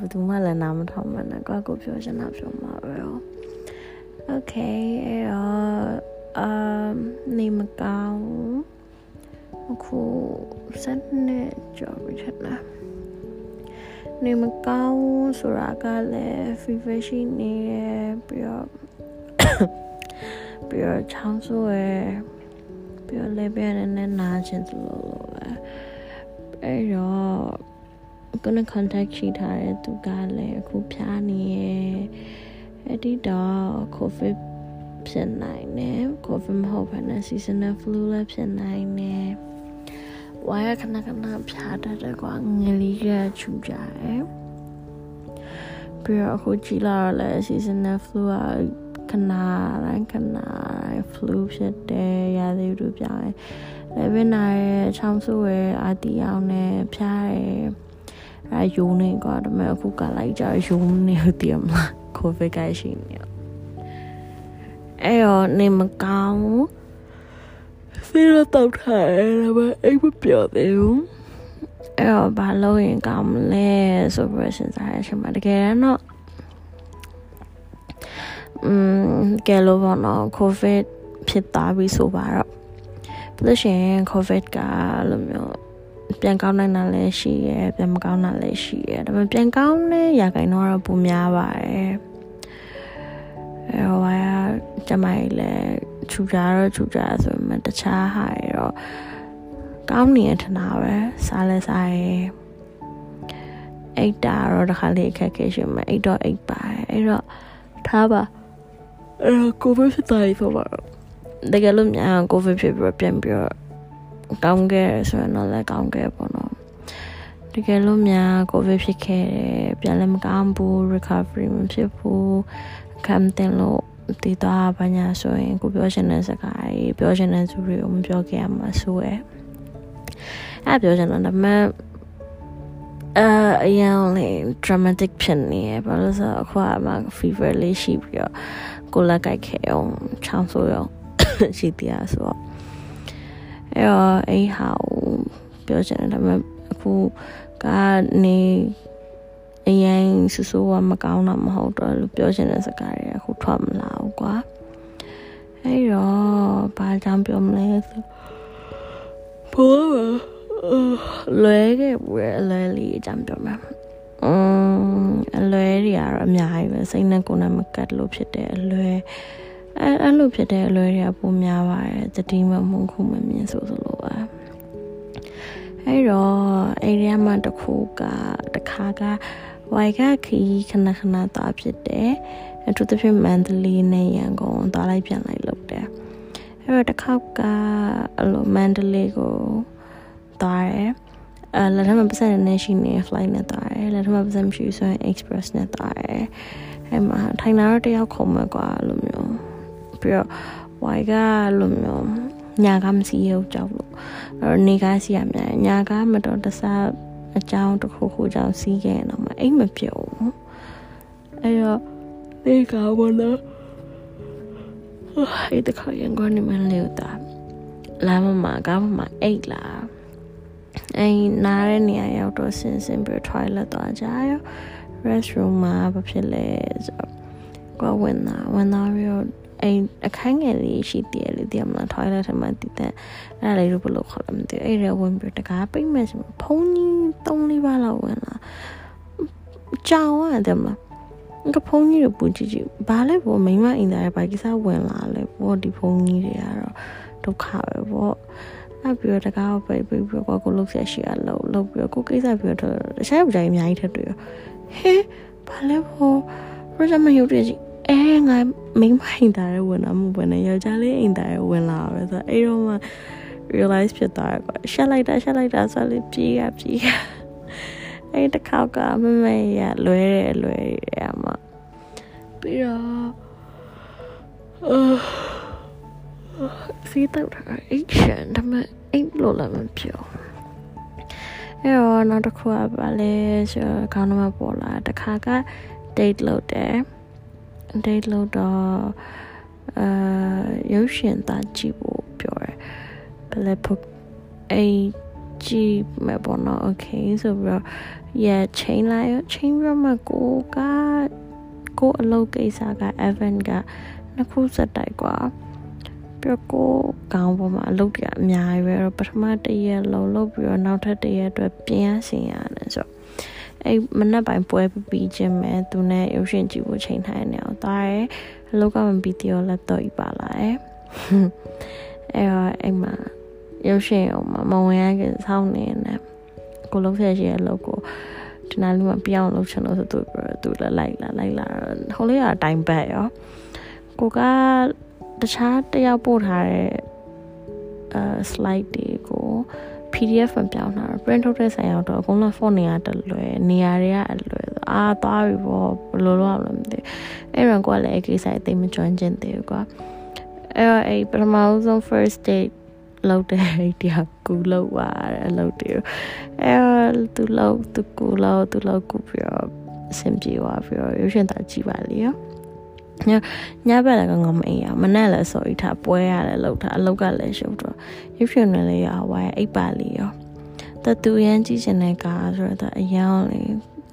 ဘယ်သူမှလည်းနားမထောင်မှန်းနဲ့ကိုကိုပြောချင်တာပြောမှာပဲရော Okay အဲ့တော့အမ်နေမကောင်းအခုစနေကြော်ရထလားနေမကောင်းဆိုတာကလည်း fever ရှိနေရပြီးတော့ပြီးတော့ချောင်းဆိုးရပြီးတော့လည်းပြရတဲ့နားခြင်းသလိုလိုပဲအဲ့တော့ ကိုယ် contact ရှိထားတဲ့သူကလည်းအခုဖြားနေရအဲ့ဒီတော့ covid ဖြစ်နိုင်တယ် covid မဟုတ်ဘဲနဲ့ seasonal flu လည်းဖြစ်နိုင်တယ်ဝါရခဏခဏဖြားတတ်တယ်ကွာငလေးကချူကြတယ်ပြီးတော့အခုကြည်လာတော့လည်း seasonal flu ကခဏတိုင်းခဏတိုင်း flu ဖြစ်တယ်ရာသီဥတုပြောင်းတယ်လည်းပဲနာရဲ့ချောင်းဆိုးရဲ့အာတီအောင်နဲ့ဖြားရဲ့ အဲယုံနေကွာဒါပေမဲ့အခုကလိုက်ကြယုံနေတည်မလား covid ကရှိနေအဲ့တော့နေမကောင်းဆေးရတော့ထားတယ်ဒါပေမဲ့အိပ်မပြောသေးဘူးအဲ့တော့ဘာလို့ရင်ကောင်းမလဲဆိုပြီးစဉ်းစားရရှင်မှာတကယ်တော့อืมကဲလို့ပေါ့နော် covid ဖြစ်သွားပြီဆိုပါတော့ပြလို့ရှိရင် covid ကလို့မျိုး ပြန်ကောင်းနိုင်တာလည်းရှိရယ်ပြန်မကောင်းတာလည်းရှိရယ်ဒါပေမဲ့ပြန်ကောင်းတဲ့ရာခိုင်နှုန်းကတော့ပိုများပါတယ်အဲဟိုကကျမကြီးလည်းခြူကြတော့ခြူကြဆိုပေမဲ့တခြားဟာရတော့ကောင်းနေရထနာပဲစားလဲစားရယ်အိတ်တာတော့တခါလေးအခက်ခဲရှိမှအိတ်တော့အိတ်ပါတယ်အဲ့တော့ထားပါအဲ့တော့ကိုဗစ်ဖြစ်သွားပြီဆိုပါတော့တကယ်လို့များကိုဗစ်ဖြစ်ပြီးပြန်ပြီးတော့ ကောင်းခဲ့ဆိုရင်တော့လည်းကောင်းခဲ့ပေါ့နော်တကယ်လို့များကိုဗစ်ဖြစ်ခဲ့တယ်ပြန်လည်းမကောင်းဘူး recovery မဖြစ်ဘူးခံတင်လို့တည်သွားပါညာဆိုရင်ကိုပြောချင်တဲ့စကားကြီးပြောချင်တဲ့သူတွေကိုမပြောခဲ့ရမှာဆိုရယ်အဲ့ပြောချင်တာဒါပေမဲ့အာအရင်လေ dramatic ဖြစ်နေရဘာလို့ဆိုအခုကမှ fever လေးရှိပြီးတော့ကိုလက်ကြိုက်ခဲအောင်ချောင်းဆိုးရောရှိတရားဆိုတော့ အဲ့တော့အဲ့ဟာပြောချင်တယ်ဒါပေမဲ့အခုကနေအရင်ဆူဆူကမကောင်းတာမဟုတ်တော့လို့ပြောချင်တဲ့စကားတွေအခုထွက်မလာဘူးကွာအဲ့တော့ဘာကြောင့်ပြောမလဲဆိုဘောလွဲခဲ့ဘူးအလွဲလေးအကြောင်းပြောမှာอืมအလွဲတွေကတော့အများကြီးပဲစိတ်နဲ့ကိုယ်နဲ့မကတ်လို့ဖြစ်တဲ့အလွဲ အဲအဲ့လိုဖြစ်တဲ့အလွဲတွေကပုံများပါတယ်တတိမမုန်းခုမမြင်ဆိုဆိုလို့ပါအဲ့တော့အဲ့ဒီမှာတခုကတခါကဝိုင်ကခီခဏခဏသွားဖြစ်တယ်အထူးသဖြင့်မန္တလေးနဲ့ရန်ကုန်သွားလိုက်ပြန်လိုက်လုပ်တယ်အဲ့တော့တစ်ခေါက်ကအဲ့လိုမန္တလေးကိုသွားတယ်အဲလက်ထမပတ်စံနဲ့ရှိနေ flight နဲ့သွားတယ်လက်ထမပတ်စံမရှိဆိုရင် express နဲ့သွားတယ်အဲ့မှာထိုင်လာတော့တယောက်ခုံမဲ့ကွာလို့မျိုး ပြီးတော့ဝိုင်ကလို့မျိုးညာကမစီရကြောက်လို့အဲ့နေကားစီရမြန်ညာကမတော်တဆအကြောင်းတစ်ခုခုကြောင့်စီးခဲ့တော့မှအိမ်မပြုံဘူးအဲ့တော့နေကားဘောလားအဲ့တခါရင်ကနေမလို့တာလာမမကားမအိတ်လာအဲ့နားတဲ့နေရာရောက်တော့ဆင်းဆင်းပြီး toilet သွားကြရ restroom မှာဘာဖြစ်လဲဆိုတော့ကိုဝင်လာဝင်လာပြီးတော့ အိမ်အခန်းငယ်လေးရှိတည်လေတည်မလား toilet ထဲမှာတည်တဲ့အဲ့ဒါလေးတို့ဘယ်လိုခေါ်လဲမသိဘူးအဲ့ဒါဝင်ပြီးတကားပိတ်မဲ့ဆိုဖုန်းကြီး၃လေးပါလောက်ဝင်လာကြောင်ရတယ်မလားငါဖုန်းကြီးကိုပူကြည့်ကြည့်ဘာလဲဘောမိမအိမ်သားရဲ့ဘာကိစ္စဝင်လာလဲဘောဒီဖုန်းကြီးတွေကတော့ဒုက္ခပဲဘောအဲ့ပြီးတော့တကားကိုပိတ်ပြီးပြီးတော့ကိုလုတ်ဆက်ရှိရလို့လုတ်ပြီးတော့ကိုကိစ္စပြီးတော့တခြားယောက်ျားကြီးအများကြီးထပ်တွေ့ရဟဲဘာလဲဘောရစမယူတည်ကြည့် အဲငါမိမအိမ်သားရဲ့ဝင်လာမှုပဲနဲ့ယောက်ျားလေးအိမ်သားရဲ့ဝင်လာပဲဆိုတော့အဲ့တော့မှ realize ဖြစ်သွားတယ်ကွာရှက်လိုက်တာရှက်လိုက်တာဆိုလေပြေးရပြေးရအဲ့တခေါက်ကမမေရလွဲတယ်လွဲတယ်အမပြီးတော့အာစီးတော့တာအိတ်ရှင်ဒါပေမဲ့အိတ်လို့လည်းမပြောအဲ့တော့နောက်တစ်ခုကပါလဲဆိုခေါင်းမှာပေါ်လာတခါက date လုပ်တယ် date လုပ်တော့အာရုပ်ရှင်သားကြည့်ဖို့ပြောတယ်ဘယ်လဲဖို့အဲ့ ကြည့်မယ်ပေါ့နော် okay ဆိုပြီးတော့ yeah ချိန်လိုက်ချိန်ပြီးတော့မှကိုကကိုအလုပ်ကိစ္စက event ကနှစ်ခုစက်တိုက်กว่าပြီးတော့ကိုကောင်းပေါ်မှာအလုပ်တွေအများကြီးပဲတော့ပထမတစ်ရက်လုံးလုပ်ပြီးတော့နောက်ထပ်တစ်ရက်အတွက်ပြင်ရဆင်ရတယ်ဆိုတော့ အဲ့မနက်ပိုင်းပွဲပြီးချင်းမဲ့သူနဲ့ရုပ်ရှင်ကြည့်ဖို့ချိန်ထိုင်နေအောင်သွားရဲအလုပ်ကမပြီးသေးတော့လက်တော့ဤပါလာတယ်အဲ့တော့အဲ့မှာရုပ်ရှင်အောင်မဝင်ရခင်စောင်းနေနေကိုလုံးဆက်ရှိရဲ့အလုပ်ကိုဒီနားလေးမှာပြောင်းလုပ်ချင်လို့ဆိုသူသူလည်းလိုက်လာလိုက်လာဟိုလေးကအတိုင်းဘက်ရောကိုကတခြားတယောက်ပို့ထားတဲ့အဲ slide တွေကို PDF မှာပြောင်းတာ print ထုတ်တဲ့ဆိုင်ရောက်တော့အကုန်လုံး font တွေကတလွယ်နေရာတွေကအလွယ်အာသွားပြီပေါ့ဘယ်လိုလုပ်အောင်လဲမသိအဲ့တော့ကိုကလည်းအကိစ္စအသိမကျွမ်းကျင်သေးဘူးကွာအဲ့တော့အဲ့ပထမဆုံး first date လောက်တဲ့တရားကူလောက်ပါတဲ့အလုပ်တွေအဲသူလောက်သူကူလောက်သူလောက်ကူပြီးတော့အဆင်ပြေသွားပြီးတော့ရုပ်ရှင်သားကြည့်ပါလေရော ညညဘက်လည်းငမအိမ်ရမနဲ့လည်းစော်ရီထားပွဲရတယ်လောက်ထားအလောက်ကလည်းရှုပ်တော့ရုပ်ရှင်လည်းရဝိုင်းအိပ်ပါလေရောတတူရန်ကြည့်ချင်တဲ့ကားဆိုတော့အယောင်လေ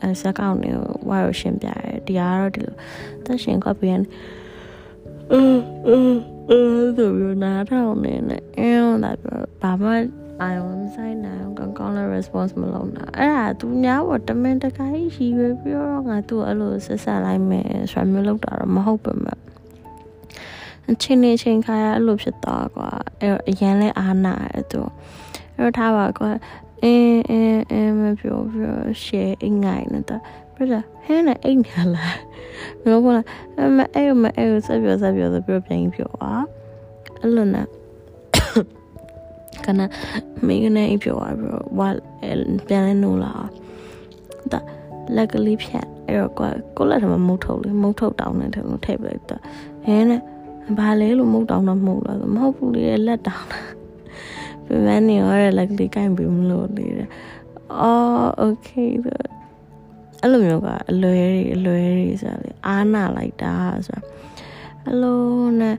အဲစကောက်နေဝါရရှင်းပြရတယ်တရားတော့ဒီလိုတက်ရှင်ကပြန်အင်းအင်း အဲဆိုပြီးနားထောင်နေနဲ့အဲလာပြီးဘာမှအာရုံမဆိုင်နိုင်ကောင်းကောင်းလည်း response မလုပ်နိုင်အဲ့ဒါသူများပေါ့တမင်တကာကြီးရှိပဲပြီးတော့ငါသူ့အဲ့လိုဆက်ဆက်လိုက်မယ်ဆိုတာမျိုးလုပ်တာတော့မဟုတ်ပါမဲ့အချင်းနေချင်းခါရအဲ့လိုဖြစ်သွားကွာအဲ့အရင်လဲအားနာအဲ့သူအဲ့တော့ထားပါကွာအင်းအင်းအင်းမပြောပြော share အငိုင်းနေတာပြတာဟဲ့နဲ့အိတ်ညာလား မျိုးပေါ်လာမအဲ့မအဲ့ဆက်ပြောဆက်ပြောဆိုပြီးပြန်ပြောပါအဲ့လိုနဲ့ကနမိကနေအိပ်ပြောပါပြီးတော့ဝါပြန်လဲနိုးလာဒါလက်ကလေးဖြတ်အဲ့တော့ကိုကိုလက်ထမမုတ်ထုတ်လေမုတ်ထုတ်တောင်းနေတယ်လို့ထည့်ပြလိုက်တော့ဟင်းနဲ့ဘာလဲလို့မုတ်တောင်းတော့မဟုတ်လားမဟုတ်ဘူးလေလက်တောင်းတာပြန်မနေရတဲ့လက်ကလေးကိုင်ပြီးမလို့လေအော်โอเค အဲ့လိုမျိုးကအလွယ်တွေအလွယ်တွေဆိုတာလေအားနာလိုက်တာဆိုတာအဲ့လိုနဲ့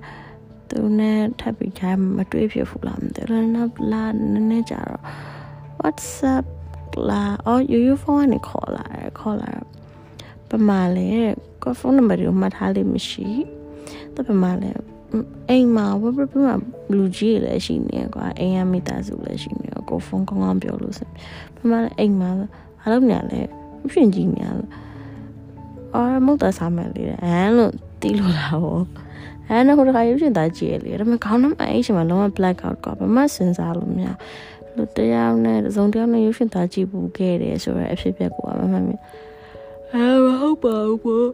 သူနဲ့ထပ်ပြီးခိုင်းမတွေးဖြစ်ဘူးလားမသိဘူးနောက်လာနည်းနည်းကြတော့ WhatsApp လာအော် UU ဖုန်းကနေခေါ်လာတယ်ခေါ်လာပမာလေကဖုန်းနံပါတ်ကိုမှတ်ထားလိမ့်မရှိတပမာလေအိမ်မှာဝဘပြမှာလူကြီးလည်းရှိနေကွာအိမ်ရမိသားစုလည်းရှိနေကိုဖုန်းကောင်းကောင်းပြောလို့ဆိုပမာလေအိမ်မှာဘာလို့ညာလဲ ရှင်ကြီးများလို့အော်မဟုတ်တာစားမယ်လေဟမ်လို့တီးလို့လာပေါ့အဲနောက်တစ်ခါရုပ်ရှင်သားကြည့်ရလေဒါပေမဲ့ခေါင်းနှမအဲ့ချိန်မှာလုံးဝ black out ကဘာမှစဉ်းစားလို့မရလူတယောက်နဲ့သုံးတယောက်နဲ့ရုပ်ရှင်သားကြည့်ဘူးခဲ့တယ်ဆိုတော့အဖြစ်ပြက်ကိုမမှန်မြင်အဲမဟုတ်ပါဘူးပေါ့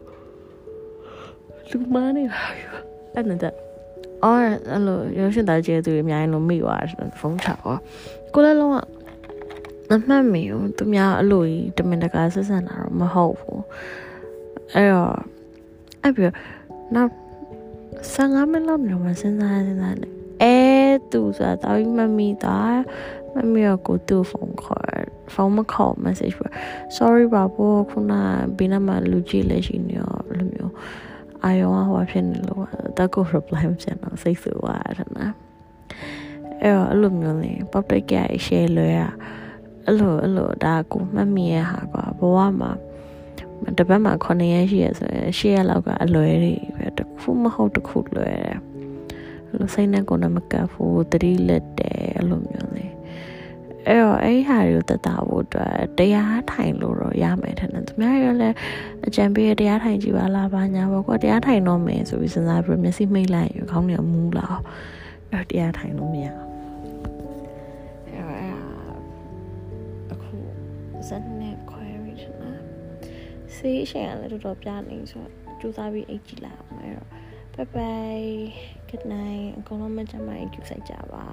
လူမနေပါဘူးအဲ့နဲ့အော်အဲ့လိုရုပ်ရှင်သားကြည့်သူအများကြီးလုံးမိသွားတယ်ဖုန်းချောကိုလည်းလုံးဝ မမှတ်မိဘူးသူများအလိုကြီးတမင်တကာဆက်ဆံတာတော့မဟုတ်ဘူးအဲ့တော့အဲ့ပြီးနောက်15မိနစ်လောက်နေမှစဉ်းစားစဉ်းစားနေအဲသူဆိုတာတောင်းမမီတာမမီကကိုသူ့ဖုန်းခေါ်ဖုန်းမခေါ် message ပြ sorry ပါဘောခုနဘင်းနမှာလူကြီးလည်းရှိနေရောလိုမျိုးအာယောဟောဖြစ်နေလို့တက်ကို reply မပြန်တော့စိတ်ဆူသွားတယ်နော်အဲ့တော့အဲ့လိုမျိုးလေး public က share လွယ်อ่ะ အဲ့လိုအဲ့လိုဒါကိုမှတ်မိရဟာကွာဘဝမှာတပတ်မှာ9ရက်ရှိရဆိုရင်10ရက်လောက်ကအလွယ်တွေပဲတခုမဟုတ်တခုလွယ်တယ်အဲ့လိုစိတ်နဲ့ကိုယ်နဲ့မကပ်ဘူးတတိလက်တယ်အဲ့လိုမျိုးလေအဲ့တော့အဲ့ဟာတွေကိုတတ်တာဖို့အတွက်တရားထိုင်လို့တော့ရမယ်ထင်တယ်သူများရလည်းအကြံပေးတရားထိုင်ကြည့်ပါလားဘာညာပေါ့ကွာတရားထိုင်တော့မယ်ဆိုပြီးစဉ်းစားပြီးမျက်စိမိတ်လိုက်ရခေါင်းနဲ့မူးလာအဲ့တရားထိုင်လို့မရဘူး ဇက်နဲ့ခွဲပြီးထနာဆေးရှင်ကလည်းတော်တော်ပြနေဆိုတော့ကြိုးစားပြီးအိတ်ကြည့်လိုက်အောင်အဲ့တော့ bye bye good night အကုန်လုံးမကြမ်းမအိတ်ကြည့်ဆိုင်ကြပါ